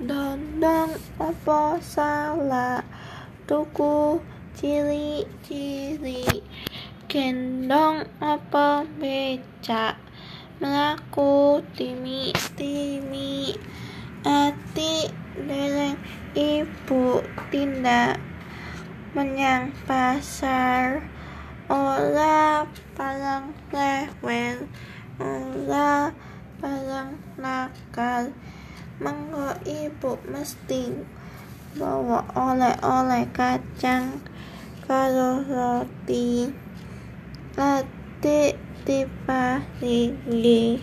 Dondong opo salah? Tuku cili-cili gendong opo becak mlaku timi-timi ati dereng ibu tindak menyang pasar. Ora palang rewel ora palang nakal mengko ibu mesti bawa oleh-oleh kacang karo roti. Adik diparingi